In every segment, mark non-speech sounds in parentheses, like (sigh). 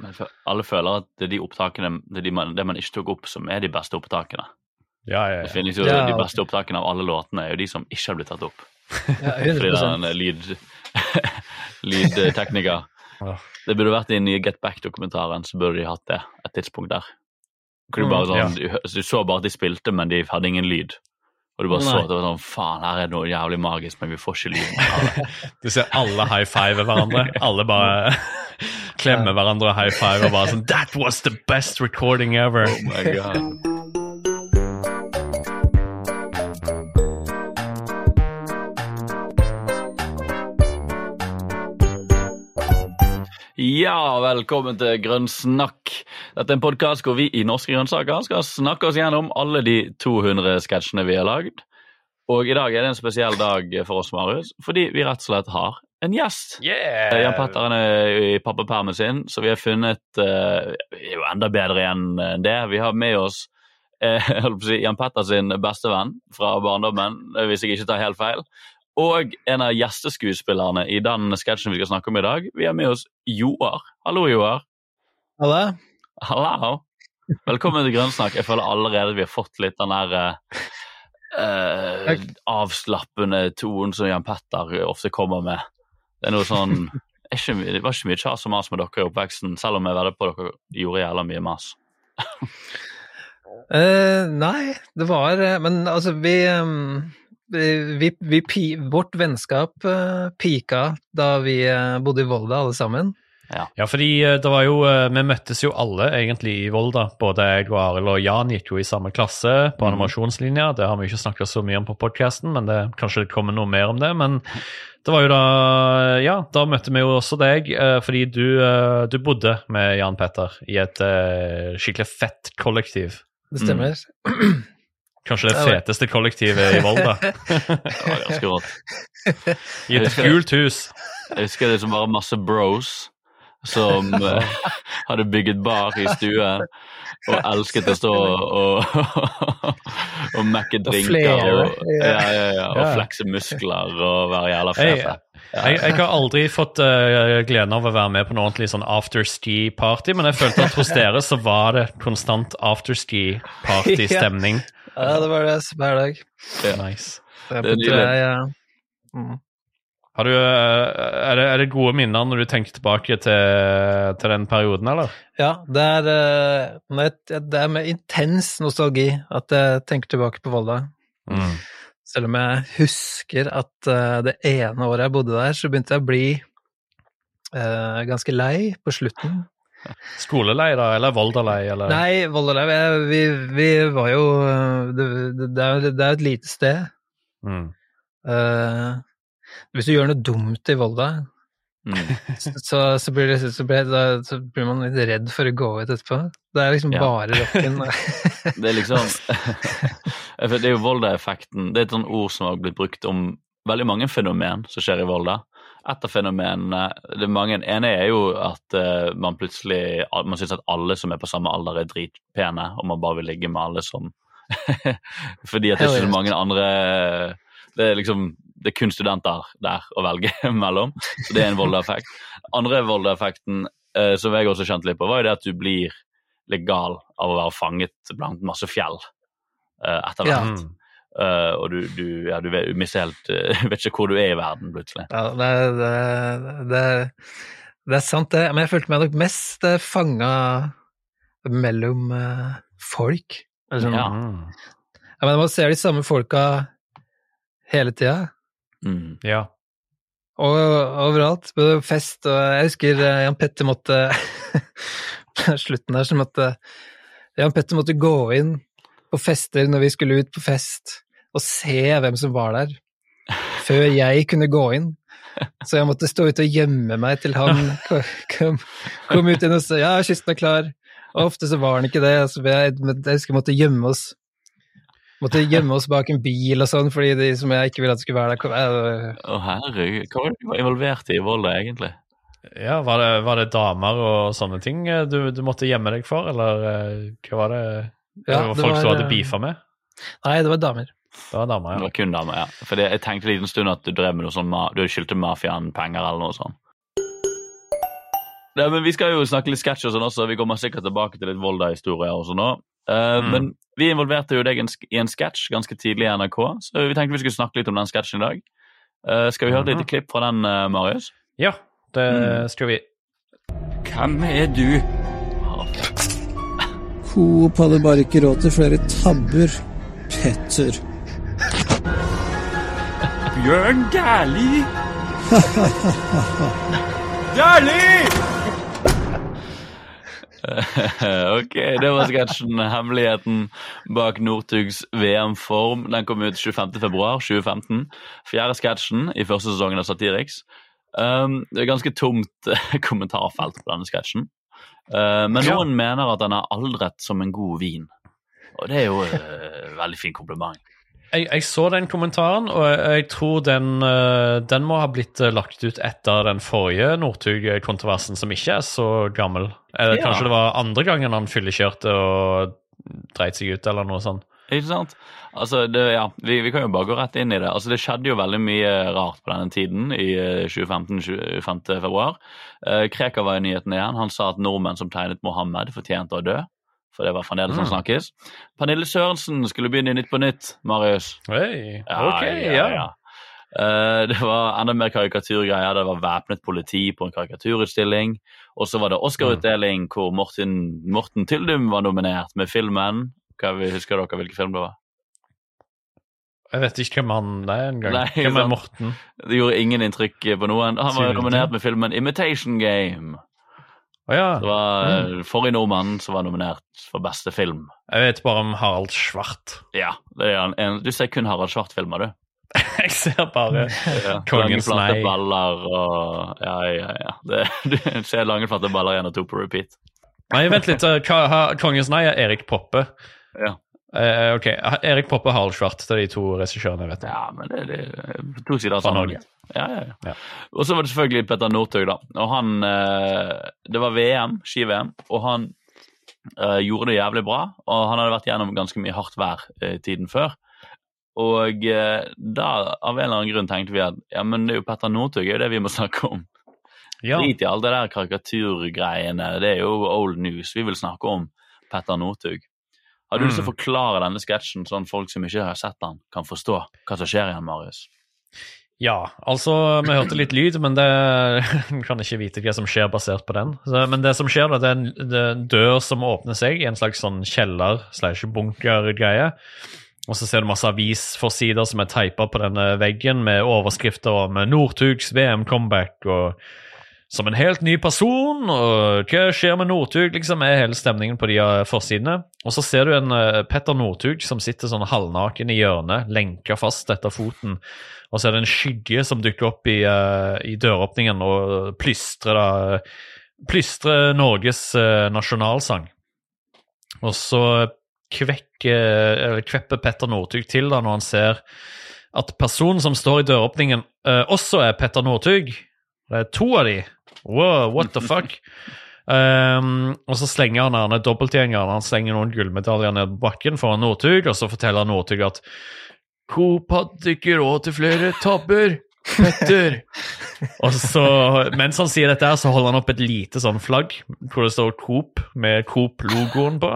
Men for- alle føler at det er de opptakene, det, er de man, det man ikke tok opp, som er de beste opptakene. Ja, ja, Det ja. finnes jo Ja. De beste opptakene av alle låtene er jo de som ikke har blitt tatt opp. (laughs) Ja, Fordi det er en lyd, (laughs) lydtekniker. Det burde vært i den nye Get Back-dokumentaren, så burde de hatt det et tidspunkt der. Du, bare Mm, ja. sånn, du, så bare at de spilte, men de hadde ingen lyd. Og du bare så at det var sånn Faen, her er det noe jævlig magisk, men vi får ikke lyden. (laughs) Du ser alle high five hverandre. Alle bare klemmer hverandre og high five og bare sånn That was the best recording ever! Oh my god. Ja, velkommen til Grønn snakk. Dette er en podkast hvor vi i Norske grønnsaker skal snakke oss gjennom alle de 200 sketsjene vi har lagd. Og i dag er det en spesiell dag for oss, Marius, fordi vi rett og slett har en gjest. Yeah! Eh, Jan Petter er i pappapermen sin, så vi har funnet uh, jo enda bedre enn det. Vi har med oss (laughs) uh, holdt på å si, Jan Petter sin bestevenn fra barndommen, eh, hvis jeg ikke tar helt feil. Og en av gjesteskuespillerne i den sketsjen vi skal snakke om i dag. Vi har med oss Joar. Hallo, Joar. Hallo. Hallo. Velkommen til Grønnsnakk. Jeg føler allerede vi har fått litt den der uh, Uh, avslappende tonen som Jan Petter ofte kommer med. Det er noe sånn ikke, Det var ikke mye kjas og mas med dere i oppveksten, selv om jeg vedder på dere gjorde jævla mye mas. uh, (laughs) nei, det var eh, Men altså, vi um, vi, vi, Vårt vennskap pika da vi eh, bodde i Volda, alle sammen. Ja, fordi eh, det var jo eh, Vi møttes jo alle egentlig i Volda. Både jeg og Arild og Jan gikk jo i samme klasse på mm. animasjonslinja. Det har vi ikke snakka så mye om på podkasten, men det, kanskje det kommer noe mer om det. Men det var jo da Ja, da møtte vi jo også deg, eh, fordi du, du bodde med Jan Petter i et skikkelig fett kollektiv. Det stemmer. Kanskje det Det feteste kollektivet i Volda. (laughs) Det var ganske rått. I et gult hus. Jeg husker det som bare masse bros som (laughs) hadde bygget bar i stuen og elsket å stå og, (laughs) og mekke drinker og, ja. ja, ja, ja, og flekse muskler og være jævla fete. Jeg, jeg har aldri fått uh, gleden av å være med på noe ordentlig sånn afterski-party, men jeg følte at hos dere så var det konstant afterski-party-stemning. (laughs) Ja, det var det hver dag. Nice. Det er nydelig. deg, ja. Mm. Har du, eh, er, det, er det gode minner når du tenker tilbake til, til den perioden, eller? Ja, det er, eh, med, det er med intens nostalgi at jeg tenker tilbake på Volda. Mm. Selv om jeg husker at eh, det ene året jeg bodde der, så begynte jeg å bli eh, ganske lei på slutten. (laughs) Skolelei, da? Eller Volda-lei? Eller? Nei, Volda-lei vi, vi var jo eh, det, det, det er er et lite sted. Mm. Eh, hvis du gjør noe dumt i Volda, Mm. (laughs) så, så, blir det, så, blir, da, så blir man litt redd for å gå ut etterpå. Det er liksom Ja. bare rocken. (laughs) (laughs) Det er liksom Det er jo Volda-effekten. Det er et sånt ord som har blitt brukt om veldig mange fenomen som skjer i Volda. Et av fenomenene det mange, ene er jo at uh, man plutselig man syns at alle som er på samme alder, er dritpene, og man bare vil ligge med alle som Fordi at det er ikke så mange andre Det er liksom det er kun studenter der å velge (laughs) mellom, så det er en Volda-effekt. Andre Volda-effekten, eh, som jeg også kjente litt på, var jo det at du blir legal av å være fanget blant masse fjell eh, etter hvert. Ja. Uh, og du, du, ja, du vet, du mister helt uh, (laughs) vet ikke hvor du er i verden, plutselig. Ja, det, er- det, det, er- det er sant, det. Men jeg følte meg nok mest eh, fanga mellom uh, folk. Sånn, Ja. Mm. ja, men man ser de samme folka hele tida. Mm. Ja. Og overalt. På fest og Jeg husker eh, Jan Petter måtte (laughs) slutten der så måtte Jan Petter måtte gå inn på fester når vi skulle ut på fest, og se hvem som var der, før jeg kunne gå inn. Så jeg måtte stå ute og gjemme meg til han (laughs) kom, kom, kom ut igjen og sa ja, kysten er klar. Og ofte så var han ikke det. Så jeg, jeg husker vi måtte gjemme oss Måtte gjemme oss bak en bil og sånn, fordi de som jeg ikke ville at skulle være der, kom jeg, Å herregud, hva var det du var involvert i i Volda, egentlig? ja var, det, var det damer og sånne ting eh, du, du måtte gjemme deg for, eller eh, hva var det? Ja, det var det folk var, du hadde eh, beefa med? Nei, det var damer. Det var damer, Det var kun damer, ja. For jeg tenkte en liten stund at du drev med noe sånn, du skyldte mafiaen penger eller noe sånt. Ja, men Vi skal jo snakke litt sketsj og sånn også. Vi kommer sikkert tilbake til litt Volda-historier også nå. Uh, Mm. Men vi involverte jo deg i en sketsj ganske tidlig i NRK, så vi tenkte vi skulle snakke litt om den sketsjen i dag. Uh, skal vi høre et lite klipp fra den, uh, Marius? Ja, det Mm. skal vi. Hvem er du? Coop hadde bare ikke råd til flere tabber. Petter. Bjørn Dæhlie? (laughs) Dæhlie! (laughs) ok, det var sketsjen 'Hemmeligheten bak Northugs VM-form'. Den kom ut 25.2.2015. Fjerde sketsjen i første sesongen av Satiriks. Um, det er ganske tomt eh, (laughs) kommentarfelt på denne sketsjen. Uh, men Ja. noen mener at den er aldret som en god vin. Og det er jo uh, veldig fin kompliment. Jeg, jeg så den kommentaren, og jeg, jeg tror den, eh, den må ha blitt eh, lagt ut etter den forrige Northug-kontroversen, som ikke er så gammel. Eh, Ja. Kanskje det var andre gangen han fyllekjørte og dreit seg ut, eller noe sånt. Ikke sant? Altså, det, ja, vi, vi kan jo bare gå rett inn i det. Altså, Det skjedde jo veldig mye rart på denne tiden, i eh, 2015, 25. februar. Eh, Krekar var i nyhetene igjen. Han sa at nordmenn som tegnet Mohammed, fortjente å dø. For det var fremdeles som han snakkes. Pernille Sørensen skulle begynne i Nytt på Nytt, Marius. Hei, ok, ja. Eh, det var enda mer karikaturgreier. Det var væpnet politi på en karikaturutstilling. Og så var det Oscar-utdeling hvor Morten, Morten Tyldum var nominert med filmen. Hva, husker dere hvilken film det var? Jeg vet ikke hvem han er engang. Hvem er. Morten? Det gjorde ingen inntrykk på noen. Han var nominert med filmen Imitation Game. Å ja. Det var mm. forrige nordmann som var nominert for beste film. Jeg vet bare om Harald Svart. Ja, det en, Du ser kun Harald Svart-filmer, du. (laughs) Jeg ser bare (laughs) Ja, Kongens nei. baller og Ja, ja, ja. Det, (laughs) du ser lange, flate baller igjen og to på repeat. Nei, vent litt. eh, Kongens nei er Erik Poppe. Ja. Eh, ok, Erik Poppe og Harald Schwartz Det er de to regissørene jeg vet om. Ja, men det, det to sider av samme Norge. Ja, ja, ja. Ja. Og så var det selvfølgelig Petter Northug, da. Og han eh, Det var VM, ski-VM, og han uh, gjorde det jævlig bra. Og han hadde vært gjennom ganske mye hardt vær uh, tiden før. Og da, av en eller annen grunn, tenkte vi at ja, men det er jo Petter Northug, det er jo det vi må snakke om. Ja. Drit i alle det der karikaturgreiene, det er jo old news. Vi vil snakke om Petter Northug. Har du lyst til å Mm. forklare denne sketsjen, sånn folk som ikke har sett den, kan forstå hva som skjer igjen, Marius? Ja, altså, vi hørte litt lyd, men det (laughs) vi kan ikke vite hva som skjer basert på den. Så, men det som skjer, da, det er en, det er en dør som åpner seg i en slags sånn kjeller slash bunker-greie. Og så ser du masse avisforsider som er teipa på denne veggen med overskrifter om Northugs VM-comeback og som en helt ny person, og hva skjer med Northug, liksom, er hele stemningen på de eh, forsidene. Og så ser du en uh, Petter Northug som sitter sånn halvnaken i hjørnet, lenka fast etter foten. Og så er det en skygge som dukker opp i, uh, i døråpningen og plystrer, da, plystrer Norges uh, nasjonalsang. Og så kvekker, kvepper Petter Northug til da når han ser at personen som står i døråpningen, også er Petter Northug. Det er to av de. Wow, what the fuck? Um, (laughs) og så slenger han denne dobbeltgjengeren. Han slenger noen gullmedaljer ned på bakken foran Northug, og så forteller Northug at Coop hadde ikke råd til flere tabber. Petter. (laughs) og så, mens han sier dette, her, så holder han opp et lite sånn flagg hvor det står Coop med Coop-logoen på.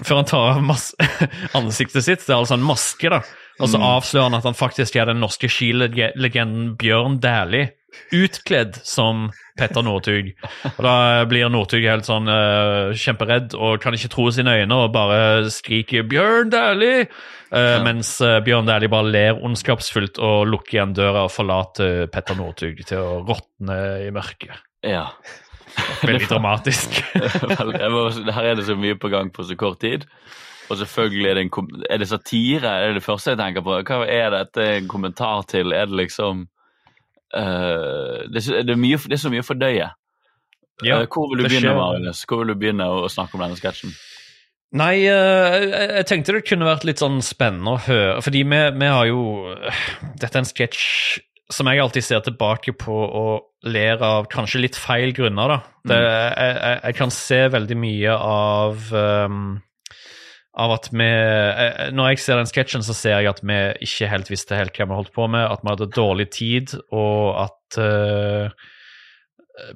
Før han tar av (laughs) ansiktet sitt. Det er altså en maske, da. Og så avslører han at han faktisk er den norske skilegenden Bjørn Dæhlie. Utkledd som Petter Northug. Og da blir Northug helt sånn uh, kjemperedd og kan ikke tro sine øyne og bare skriker 'Bjørn Dæhlie!' Eh, mens eh, Bjørn Dæhlie bare ler ondskapsfullt og lukker igjen døra og forlater Petter Northug til å råtne i mørket. Ja. Veldig dramatisk. (laughs) Her er det så mye på gang på så kort tid. Og selvfølgelig er det, en, er det satire, er det det første jeg tenker på. Hva er dette en kommentar til? Er det liksom det, er så- det, er mye, det er så mye å fordøye. Ja, Eh, Hvor vil du begynne. Marius? Hvor vil du begynne å, snakke om denne sketsjen? Nei, eh, jeg tenkte det kunne vært litt sånn spennende å høre, fordi vi, vi har jo Dette er en sketsj som jeg alltid ser tilbake på og ler av kanskje litt feil grunner, da. Det, jeg, jeg, jeg kan se veldig mye av ehm, av at vi eh, Når jeg ser den sketsjen, så ser jeg at vi ikke helt visste helt hva vi holdt på med, at vi hadde dårlig tid, og at uh,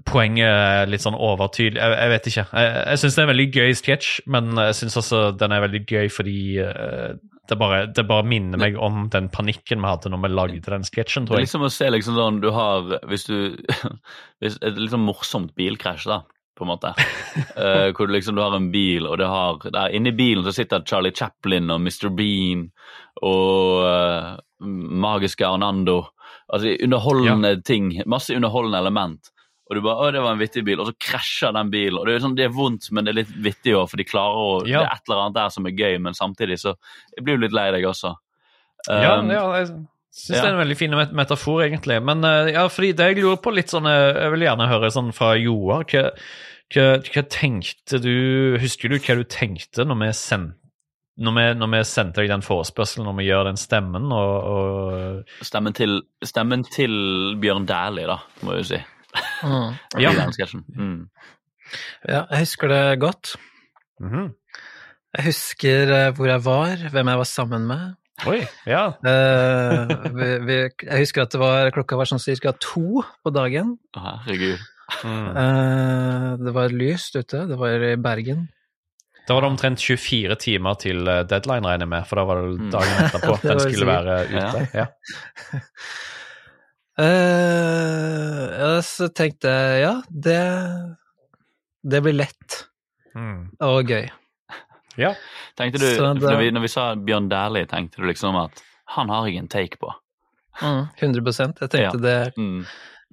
poenget er litt sånn overtydelig. Jeg, jeg vet ikke. Jeg, jeg syns det er en veldig gøy sketsj, men jeg syns også den er veldig gøy fordi uh, det, bare, det bare minner meg om den panikken vi hadde når vi lagde den sketsjen, tror jeg. Det er liksom å se liksom sånn du har Hvis du (laughs) hvis Et litt sånn morsomt bilkrasj, da, på en måte. Uh, hvor du liksom du har en bil, og det har der Inni bilen så sitter Charlie Chaplin og Mr. Bean og uh, magiske Arnando. Altså underholdende ting. Masse underholdende element. Og du bare 'Å, det var en vittig bil', og så krasjer den bilen. Og Det er sånn, det er vondt, men det er litt vittig òg, for de klarer å Ja. Det er et eller annet der som er gøy, men samtidig så Jeg blir jo litt lei deg også. Ja, Um, ja, jeg syns ja. det er en veldig fin metafor, egentlig. Men eh, ja, fordi det jeg lurer på litt sånn eh, Jeg vil gjerne høre sånn fra Joar. Hva, hva, hva tenkte du Husker du hva du tenkte når vi sendte når vi, når vi sendte deg den forespørselen når vi gjør den stemmen, og, og Stemmen til, stemmen til Bjørn Dæhlie, da, må jeg jo si. Mm. (laughs) Ja. Mm. Ja, jeg husker det godt. Mhm. Jeg husker eh, hvor jeg var, hvem jeg var sammen med. Oi, ja. uh, vi, vi, jeg husker at det var, klokka var sånn ca. to på dagen. Herregud. Mm. Uh, det var lyst ute, det var i Bergen. Da var det omtrent 24 timer til eh, deadline, regner jeg med, for da var det Mm. dagen etterpå (laughs) at den skulle sikkert. være ute. Ja. (laughs) Eh, ja, så tenkte jeg ja, det, det blir lett Mm. og gøy. Ja. Tenkte du, det... når, vi, når vi sa Bjørn Dæhlie, tenkte du liksom at han har jeg en take på. Mm, 100 Jeg tenkte Ja. det, Mm.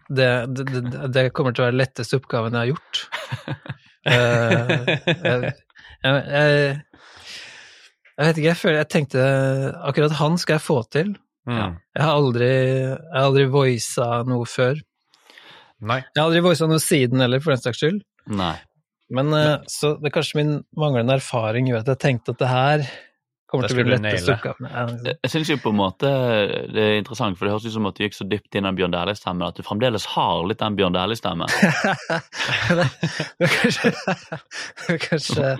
det, det, det, det kommer til å være den letteste oppgaven jeg har gjort. uh, (laughs) jeg, jeg, jeg, jeg vet ikke, jeg føler Jeg tenkte akkurat han skal jeg få til. Mm. Jeg har aldri, jeg har aldri voisa noe før. Nei. Jeg har aldri voisa noe siden heller, for den saks skyld. Nei. Men eh, så det er kanskje min manglende erfaring gjør at jeg tenkte at det her kommer Det til å bli lettest oppgaven. Jeg, syns jo på en måte det er interessant, for det høres ut som at du gikk så dypt inn i den Bjørn Dæhlie-stemmen at du fremdeles har litt den Bjørn Dæhlie-stemmen. (laughs) det det er kanskje, det er kanskje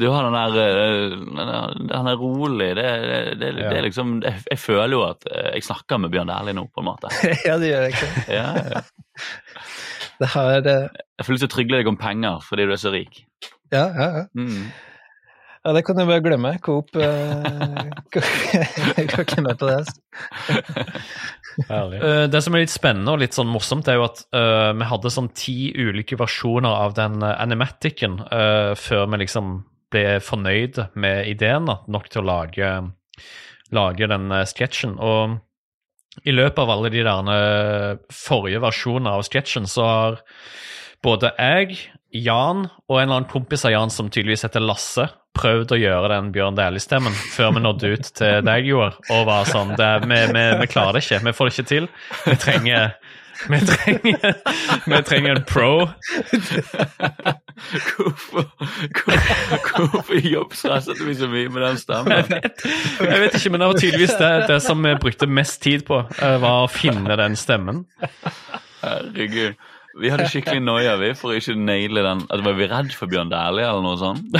Du har den der Han den er rolig. Det, det, det, det er liksom jeg, jeg føler jo at eh, jeg snakker med Bjørn Dæhlie nå, på en måte. (laughs) Ja, det gjør jeg ikke. Ja, ja. Det har eh, Jeg får lyst til å trygle deg om penger fordi du er så rik. Ja, ja, ja. Mm. ja det kan du bare glemme. Coop eh, Jeg kan (laughs) ikke med på det. (laughs) Eh, Det som er litt spennende og litt sånn morsomt, er jo at uh, vi hadde sånn ti ulike versjoner av den uh, animaticen eh, før vi liksom ble fornøyd med ideen da, nok til å lage, lage den uh, sketsjen. Og i løpet av alle de der forrige versjonene av sketsjen, så har både jeg, Jan og en eller annen kompis av Jan som tydeligvis heter Lasse, prøvd å gjøre den Bjørn Dæhlie-stemmen før vi nådde ut til deg, Joar, og var sånn det, vi, vi, vi klarer det ikke. Vi får det ikke til. Vi trenger vi trenger, vi trenger en pro. Hvorfor, hvorfor, hvorfor jobbstresset vi så mye med den stemmen? Jeg vet, jeg vet ikke, men det var tydeligvis det, det som vi brukte mest tid på, eh, var å finne den stemmen. Herregud. Vi hadde skikkelig noia vi for å ikke naile den. Altså, var vi redd for Bjørn Dæhlie eller noe sånt? (laughs)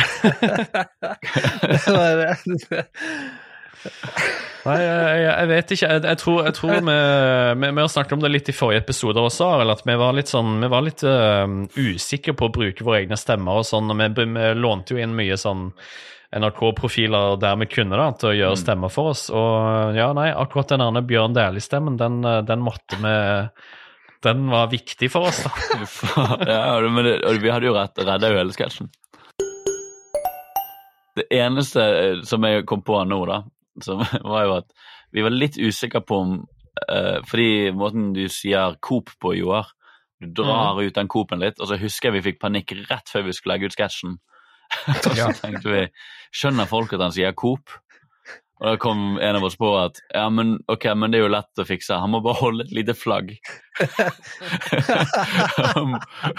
Det var, eh, Nei, jeg, jeg vet ikke. Jeg, jeg tror, jeg tror vi, vi, vi har snakket om det litt i forrige episode også, eller at vi var litt sånn, vi var litt uh, usikre på å bruke våre egne stemmer og sånn. og Vi, vi lånte jo inn mye sånn NRK-profiler der vi kunne, da, til å gjøre stemmer for oss. Og ja, nei, akkurat den andre Bjørn Dæhlie-stemmen, den, eh, den måtte vi Den var viktig for oss, da. (laughs) Ja, men det, vi hadde jo rett, redda jo hele sketsjen. Det eneste eh, som jeg kom på nå, da, (laughs) som var jo at vi var litt usikre på om uh, Fordi måten du sier Coop på, Joar Du drar ut den Coop-en litt, og så husker jeg vi fikk panikk rett før vi skulle legge ut sketsjen. (laughs) og så tenkte vi Skjønner folk at han sier Coop? Og da kom en av oss på at ja, men ok, men det er jo lett å fikse. Han må bare holde et lite flagg. (laughs) han,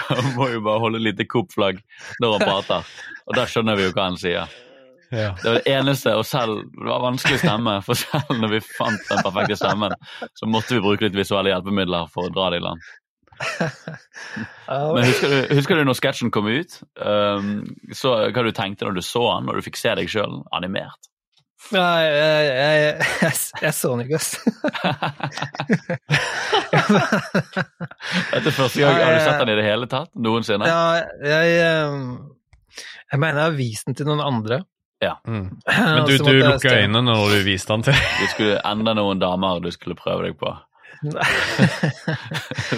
han må jo bare holde et lite Coop-flagg når han prater. Og da skjønner vi jo hva han sier. Ja. Det var det eneste, og selv det var vanskelig stemme, for selv når vi fant den perfekte stemmen, så måtte vi bruke litt visuelle hjelpemidler for å dra det i land. (laughs) Men husker du, husker du når sketsjen kom ut? Um, så hva du tenkte når du så den, når du fikk se deg sjøl animert? Nei, jeg, jeg, jeg, jeg så den ikke, ass. (laughs) Dette er første gang. Har du sett den i det hele tatt? Noensinne? Ja, jeg eh, Jeg mener jeg har vist den til noen andre. Mm. Men du, du lukka øynene når du viste den til (laughs) Du skulle enda noen damer du skulle prøve deg på.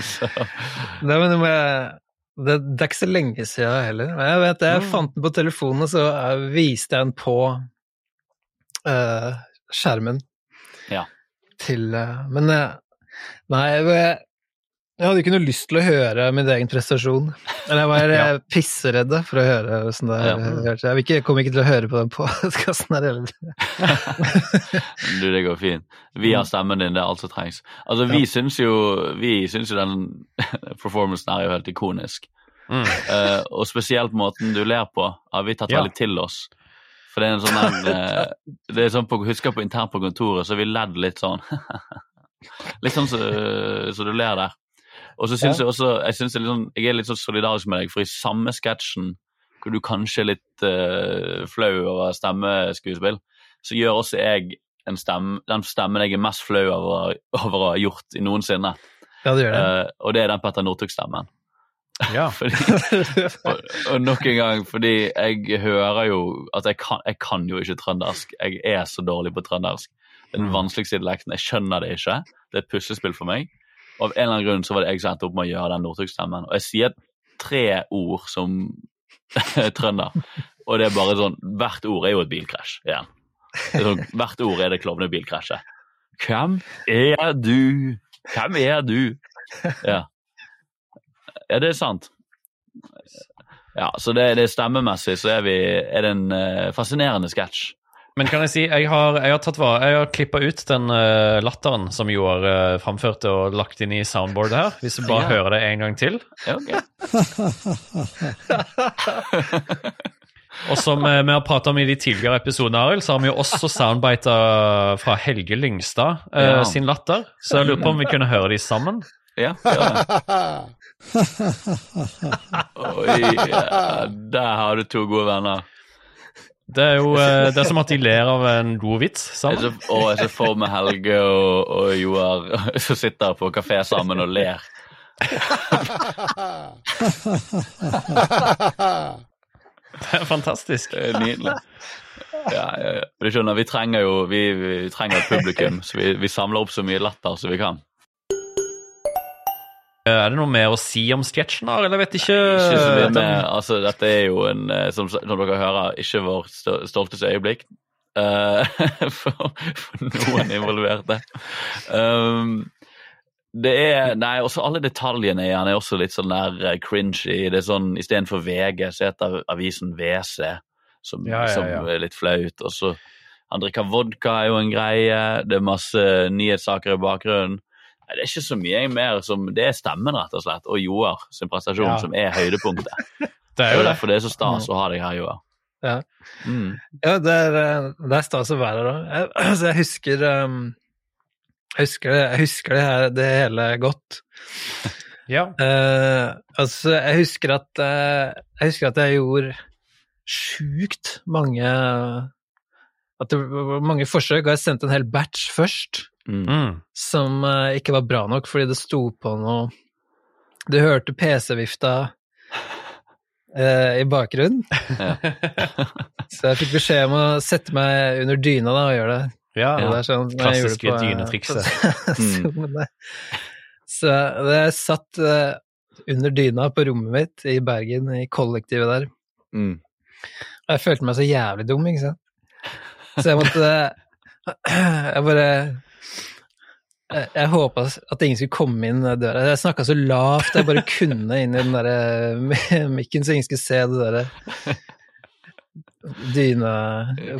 Så, (laughs) Nei, men det, må jeg, det, det er ikke så lenge siden heller. Men jeg vet, jeg fant den på telefonen, og så eh, viste jeg den på uh, skjermen. Ja. Til uh, Men uh, nei, jeg, jeg hadde ikke noe lyst til å høre min egen prestasjon. Eller jeg var (laughs) Ja. ja. pisseredd for å høre åssen det Ja. hørtes. Jeg ikke, kommer ikke til å høre på den podkasten her heller. (laughs) du, det går fint. Vi har stemmen din, det er alt som trengs. Altså, vi syns jo, jo den (laughs) performancen her er jo helt ikonisk. mm. Uh, og spesielt måten du ler på, har vi tatt Ja. veldig til oss. For det er en sånn der, eh, det er sånn på, Husker på internt på kontoret, så har vi ledd litt sånn Litt sånn så, så du ler der. Og så syns jeg også jeg, synes er sånn, jeg er litt sånn solidarisk med deg, for i samme sketsjen hvor du kanskje er litt uh, flau over stemmeskuespill, så gjør også jeg en stemme, den stemmen jeg er mest flau over, (laughs) over å ha gjort i noensinne. Ja, det gjør det. Uh, og det er den Petter Northug-stemmen. Ja. (laughs) Fordi (laughs) og, og nok en gang, fordi jeg hører jo at jeg kan, jeg kan jo ikke trøndersk. Jeg er så dårlig på trøndersk. Det er den vanskeligste dialekten. Jeg skjønner det ikke. Det er et puslespill for meg. Og av en eller annen grunn så var det jeg som endte opp med å gjøre den Northug-stemmen. Og jeg sier tre ord som (laughs) trønder, og det er bare sånn Hvert ord er jo et bilkrasj igjen. Er sånn, hvert ord er det klovnebilkrasjet. Hvem er du? Hvem er du? Ja. Ja, det er sant. Ja, så det, det er stemmemessig så er, vi, er det en eh, fascinerende sketsj. Men kan jeg si, jeg har, jeg har, tatt var, jeg har klippa ut den uh, latteren som Joar uh, framførte og lagt inn i soundboardet her. Hvis du bare Ja. hører det en gang til. Ja, okay. (laughs) Og som uh, vi har prata om i de tidligere episodene, Arild, så har vi jo også soundbiter fra Helge Lyngstad eh, Ja. sin latter. Så jeg lurer på om vi kunne høre de sammen. Ja, det. (laughs) Oi, der har du to gode venner. Det er jo eh, det er som at de ler av en god vits sammen. og jeg ser for meg Helge og, og Joar (laughs) som sitter på kafé sammen og ler. (laughs) Det er fantastisk. Det er nydelig. Ja, ja, ja. Du skjønner, vi trenger jo vi, vi trenger et publikum, så vi, vi samler opp så mye latter som vi kan. Eh, Er det noe mer å si om sketsjen, eller Jeg vet ikke. Ikke så mye Den- mer, altså Dette er jo en, eh, som, som dere hører, ikke vår stolteste øyeblikk. uh, (laughs) for, for noen involverte. Um, det er Nei, også alle detaljene i han er også litt sånn der eh, cringy. Det er sånn istedenfor VG, så heter avisen WC, som, Ja, ja, som er litt flaut. Og så Han drikker vodka, er jo en greie. Det er masse nyhetssaker i bakgrunnen. Nei, Det er ikke så mye mer som Det er stemmen, rett og slett, og Joar sin prestasjon Ja. som er høydepunktet. (laughs) Det er jo det. derfor det er så stas å ha deg her, Joar. Ja. Mm. Ja, det er, eh, det er stas å være her da. Jeg, (clears throat) altså, jeg husker um, Jeg husker det, jeg husker det, her, det hele godt. (laughs) Ja. Uh, altså, jeg husker at uh, Jeg husker at jeg gjorde sjukt mange At det var mange forsøk, og jeg sendte en hel batch først Mm. Mm. som uh, ikke var bra nok fordi det sto på noe Du hørte PC-vifta uh, i bakgrunnen, (laughs) så jeg fikk beskjed om å sette meg under dyna da og gjøre det. ja. Det er sånn, Klassiske på, dynetrikset. (laughs) på Zoom-ene. Så det jeg satt eh, under dyna på rommet mitt i Bergen, i kollektivet der, Mm. og jeg følte meg så jævlig dum, ikke sant. Så jeg måtte (clears throat) Jeg bare Jeg, jeg håpa at ingen skulle komme inn døra. Jeg snakka så lavt jeg bare (laughs) kunne inn i den der (laughs) mikken, så ingen skulle se det derre dyna...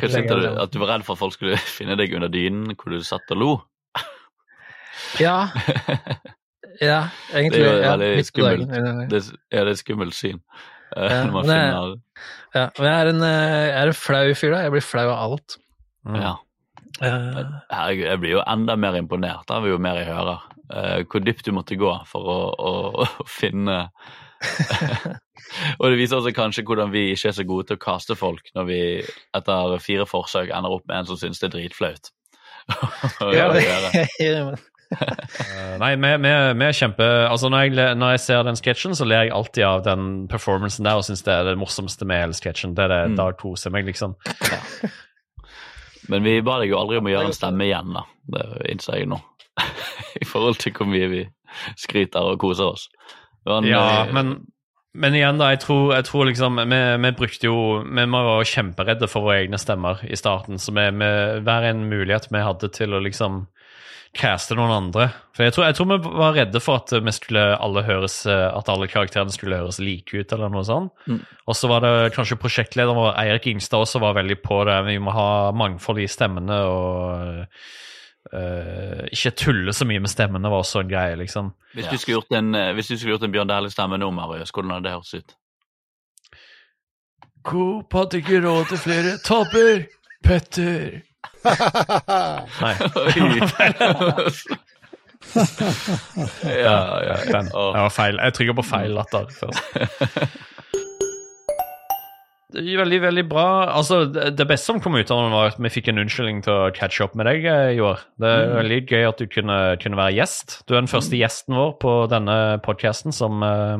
Kanskje du? At du var redd for at folk skulle (laughs) finne deg under dynen hvor du satt og lo? Ja. Ja, egentlig. Det er jo ja, veldig midt dagen. skummelt. Det, er- ja, det er et skummelt syn. Eh, Ja, når man men jeg, finner Ja, men jeg er en, eh, jeg er en flau fyr, da. Jeg blir flau av alt. Mm. Ja. Eh, Herregud, jeg blir jo enda mer imponert av jo mer jeg hører. Eh, hvor dypt du måtte gå for å, å, å finne (laughs) Og det viser også kanskje hvordan vi ikke er så gode til å kaste folk når vi etter fire forsøk ender opp med en som syns det er dritflaut. (laughs) ja, det, (laughs) Eh, Nei, vi, er kjempe Altså, når jeg, når jeg ser den sketsjen, så ler jeg alltid av den performancen der og syns det er det morsomste med hele sketsjen. Det er det, Mm. Da koser meg, liksom. Men vi ba deg jo aldri om å gjøre en stemme igjen, da. Det innser jeg nå. (laughs) I forhold til hvor mye vi skryter og koser oss. Men, Ja, eh, men, men igjen, da. Jeg tror, jeg tror liksom Vi, vi brukte jo Vi var kjemperedde for våre egne stemmer i starten, så vi, vi, hver en mulighet vi hadde til å liksom caste noen andre. For jeg tror, jeg tror vi var redde for at vi skulle alle høres At alle karakterene skulle høres like ut, eller noe sånt. Mm. Og så var det kanskje prosjektlederen vår, Eirik Ingstad, også var veldig på det. Vi må ha mangfold i stemmene og uh, ikke tulle så mye med stemmene, var også en greie, liksom. hvis, du skulle gjort en, eh, hvis du skulle gjort en Bjørn Dæhlie-stemme nå, Marius, hvordan hadde det hørtes ut? Coop hadde ikke råd til flere topper Petter. Nei. (laughs) ja, ja. Den. Det var feil. Jeg trykker på feil latter først. (laughs) Veldig, veldig bra. Altså, det beste som kom ut av den, var at vi fikk en unnskyldning til å catche opp med deg eh, i år. Det er veldig gøy at du kunne, kunne være gjest. Du er den første gjesten vår på denne podkasten som eh,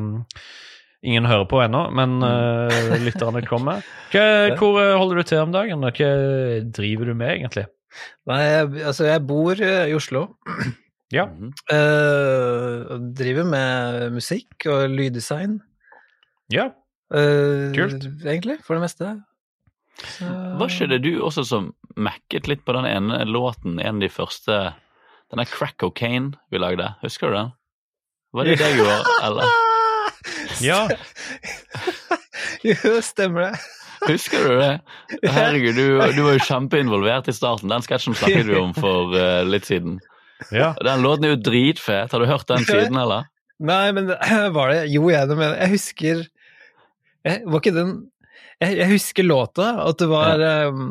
ingen hører på ennå, men uh, lytterne kommer. (laughs) Hva, hvor eh, holder du til om dagen? og Hva driver du med, egentlig? Nei, jeg, altså jeg bor eh, i Oslo. (clears throat) Ja. Eh, driver med musikk og lyddesign. ja. eh, Kult. Egentlig, for det meste. Så, Var ikke det du også som macket litt på den ene låten, en av de første Den der Crack Cocaine vi lagde, husker du den? Var det det du gjorde, (laughs) eller? Ja. (laughs) Jo, stemmer det. Husker du det? Herregud, du, du var jo kjempeinvolvert i starten. Den sketsjen snakket du om for uh, litt siden. ja. Den låten er jo dritfet. Har du hørt den siden, eller? Nei, men var det Jo, jeg mener Jeg husker jeg, Var ikke den jeg, jeg husker låta, at det var um,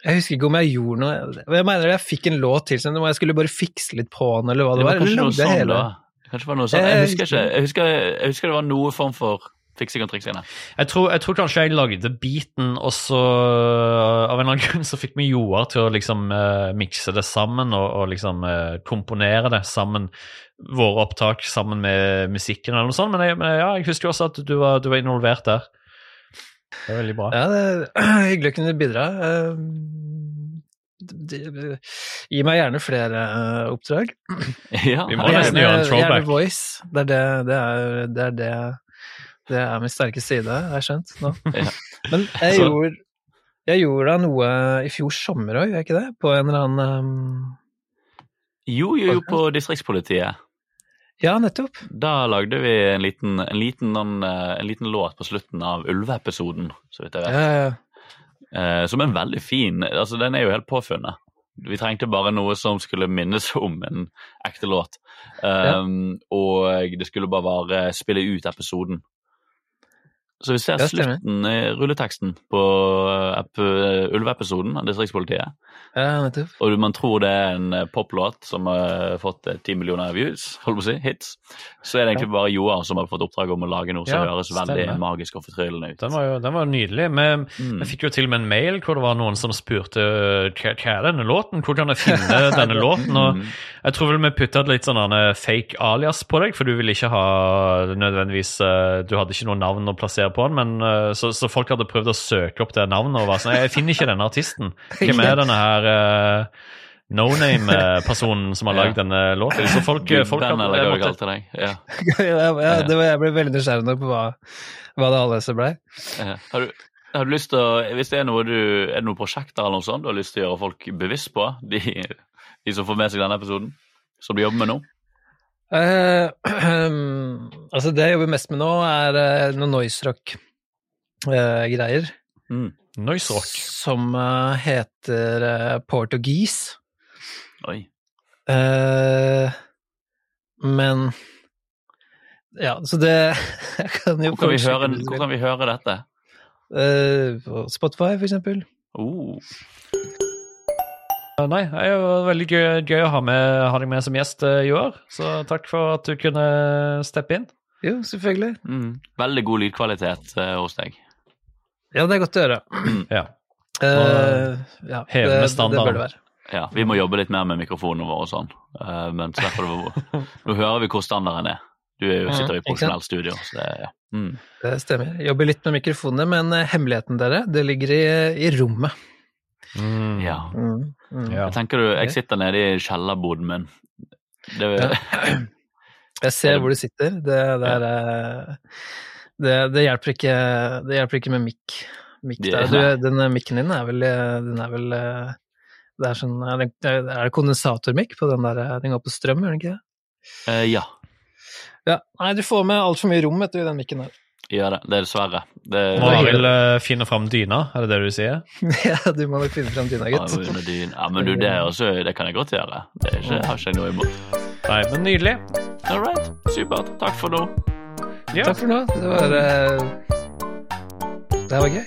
Jeg husker ikke om jeg gjorde noe Jeg mener jeg fikk en låt tilsendt, om jeg skulle bare fikse litt på den, eller hva det, Det var var. Eller sånn, hele- da. Kanskje det var noe sånn. Jeg husker ikke. Jeg husker, jeg husker det var noe form for fiksing og triksing. Jeg tror, jeg tror kanskje jeg lagde beaten, og så av en eller annen grunn så fikk vi Joar til å liksom uh, mikse det sammen og, og liksom uh, komponere det sammen. Våre opptak sammen med musikken eller noe sånt. Men, jeg, men ja, jeg husker også at du var, du var involvert der. Det er veldig bra. Ja, det er (clears throat) hyggelig å kunne bidra. Uh, Gi meg gjerne flere uh, oppdrag. (clears throat) Ja, Vi må nesten gjøre en throwback. gjerne voice. Det er det, det er det, er det, det er min sterke side, har jeg skjønt nå. (laughs) Ja. Men jeg Så- gjorde, jeg gjorde da noe i fjor sommer òg, gjør jeg ikke det? På en eller annen um, Jo, jo, jo, på distriktspolitiet. Ja, nettopp. Da lagde vi en liten, en liten, eh, en liten låt på slutten av Ulveepisoden, så vidt jeg Ja, vet. ja, ja. Eh, som er veldig fin Altså, den er jo helt påfunnet. Vi trengte bare noe som skulle minnes (laughs) om en ekte låt. Um, Og det skulle bare være spille ut episoden. Så vi ser slutten i rulleteksten på eh, ep- Ulveepisoden av Distriktspolitiet. ja. Og man tror det er en eh, poplåt som har fått ti 10 millioner views, (laughs) holdt på å si, hits. Så er det egentlig bare Joar som har fått oppdrag om å lage noe som Ja, høres veldig stemmer. magisk og fortryllende ut. Den var jo den var nydelig. Vi, Mm. fikk jo til og med en mail hvor det var noen som spurte hva, er denne låten, hvor kan jeg finne (laughs) denne låten? Og Mm. jeg tror vel vi putta litt sånn fake alias på deg, for du ville ikke ha nødvendigvis eh, Du hadde ikke noe navn å plassere på den, men eh, så, så folk hadde prøvd å søke opp det navnet og var sånn Jeg finner ikke denne artisten. Hvem er (laughs) denne her uh, no name-personen som har lagd denne låten? Så folk, folk Gubben, hadde- eller hva vi måtte- til deg. (laughs) Ja. ja, ja, det var, jeg ble veldig nysgjerrig nå på hva, hva det alle ble. Ja. Har du, har du lyst til å, Hvis det er noe du, er det noen prosjekter eller noe sånt du har lyst til å gjøre folk bevisst på, de, de som får med seg denne episoden, som du jobber med nå? Eh, (clears throat) altså, det jeg jobber mest med nå, er uh, noe noise rock-greier. Mm. Noise rock. som uh, heter uh, Portuguese. Oi. Eh, men Ja, så det (laughs) Jeg kan jo Hvor kan, vi høre, hvor kan vi høre dette? Eh, på Spotify, for eksempel. Oh. Nei, det var veldig gøy, gøy å ha, med, ha deg med som gjest eh, i år. Så takk for at du kunne steppe inn. Jo, selvfølgelig. Mm. Veldig god lydkvalitet eh, hos deg. Ja, det er godt å høre. (clears throat) Ja. Uh, ja, Heve med det, det bør det være. Ja, vi må jobbe litt mer med mikrofonene våre og sånn. Uh, men (laughs) nå hører vi hvor standarden er. Du er jo, Mhm, sitter jo i profesjonelt studio, så det ja. Mm. Det stemmer. Jobber litt med mikrofonene, men hemmeligheten dere, det ligger i, i rommet. Mm. ja. Mm, mm. Jeg tenker du, jeg sitter nede i kjellerboden min. Det, (clears throat) Jeg ser hvor du sitter. Det, det, er, eh, det, det, hjelper, ikke, det hjelper ikke med mikk. mikk Du, den mikken din er vel, eh, den er vel eh, det er, sånn, er, det, det kondensatormikk på den der? Den går på strøm, gjør den ikke det? Uh, ja, Ja. Nei, du får med altfor mye rom vet du, i den mikken her. Gjør det. Det er dessverre. Det, Må Arild uh, finne fram dyna, er det det du sier? (laughs) ja, du må nok finne fram dyna, Ja, gutt. ja, men du, det, er også, det kan jeg godt gjøre. Det er ikke, har ikke jeg noe imot. Nei, men nydelig. All right, supert. Takk for nå. Ja. Takk for nå. Det var uh... Det her var gøy.